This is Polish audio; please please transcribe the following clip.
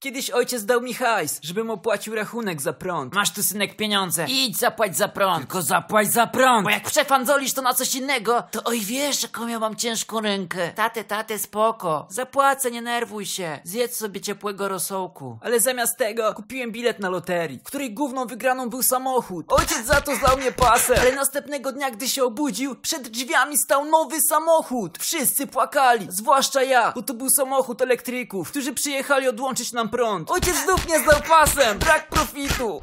Kiedyś ojciec dał mi hajs, żebym opłacił rachunek za prąd. Masz tu synek pieniądze. Idź zapłać za prąd. Tylko zapłać za prąd. Bo jak przefandzolisz to na coś innego, to oj wiesz, jaką ja mam ciężką rękę. Tate, tate, spoko. Zapłacę, nie nerwuj się. Zjedz sobie ciepłego rosołku. Ale zamiast tego kupiłem bilet na loterii, w której główną wygraną był samochód. Ojciec za to zlał mnie pasem. Ale następnego dnia, gdy się obudził, przed drzwiami stał nowy samochód. Wszyscy płakali, zwłaszcza ja, bo to był samochód elektryków, którzy przyjechali odłączyć nam prąd. Ojciec znów nie zdał pasem. Brak profitu.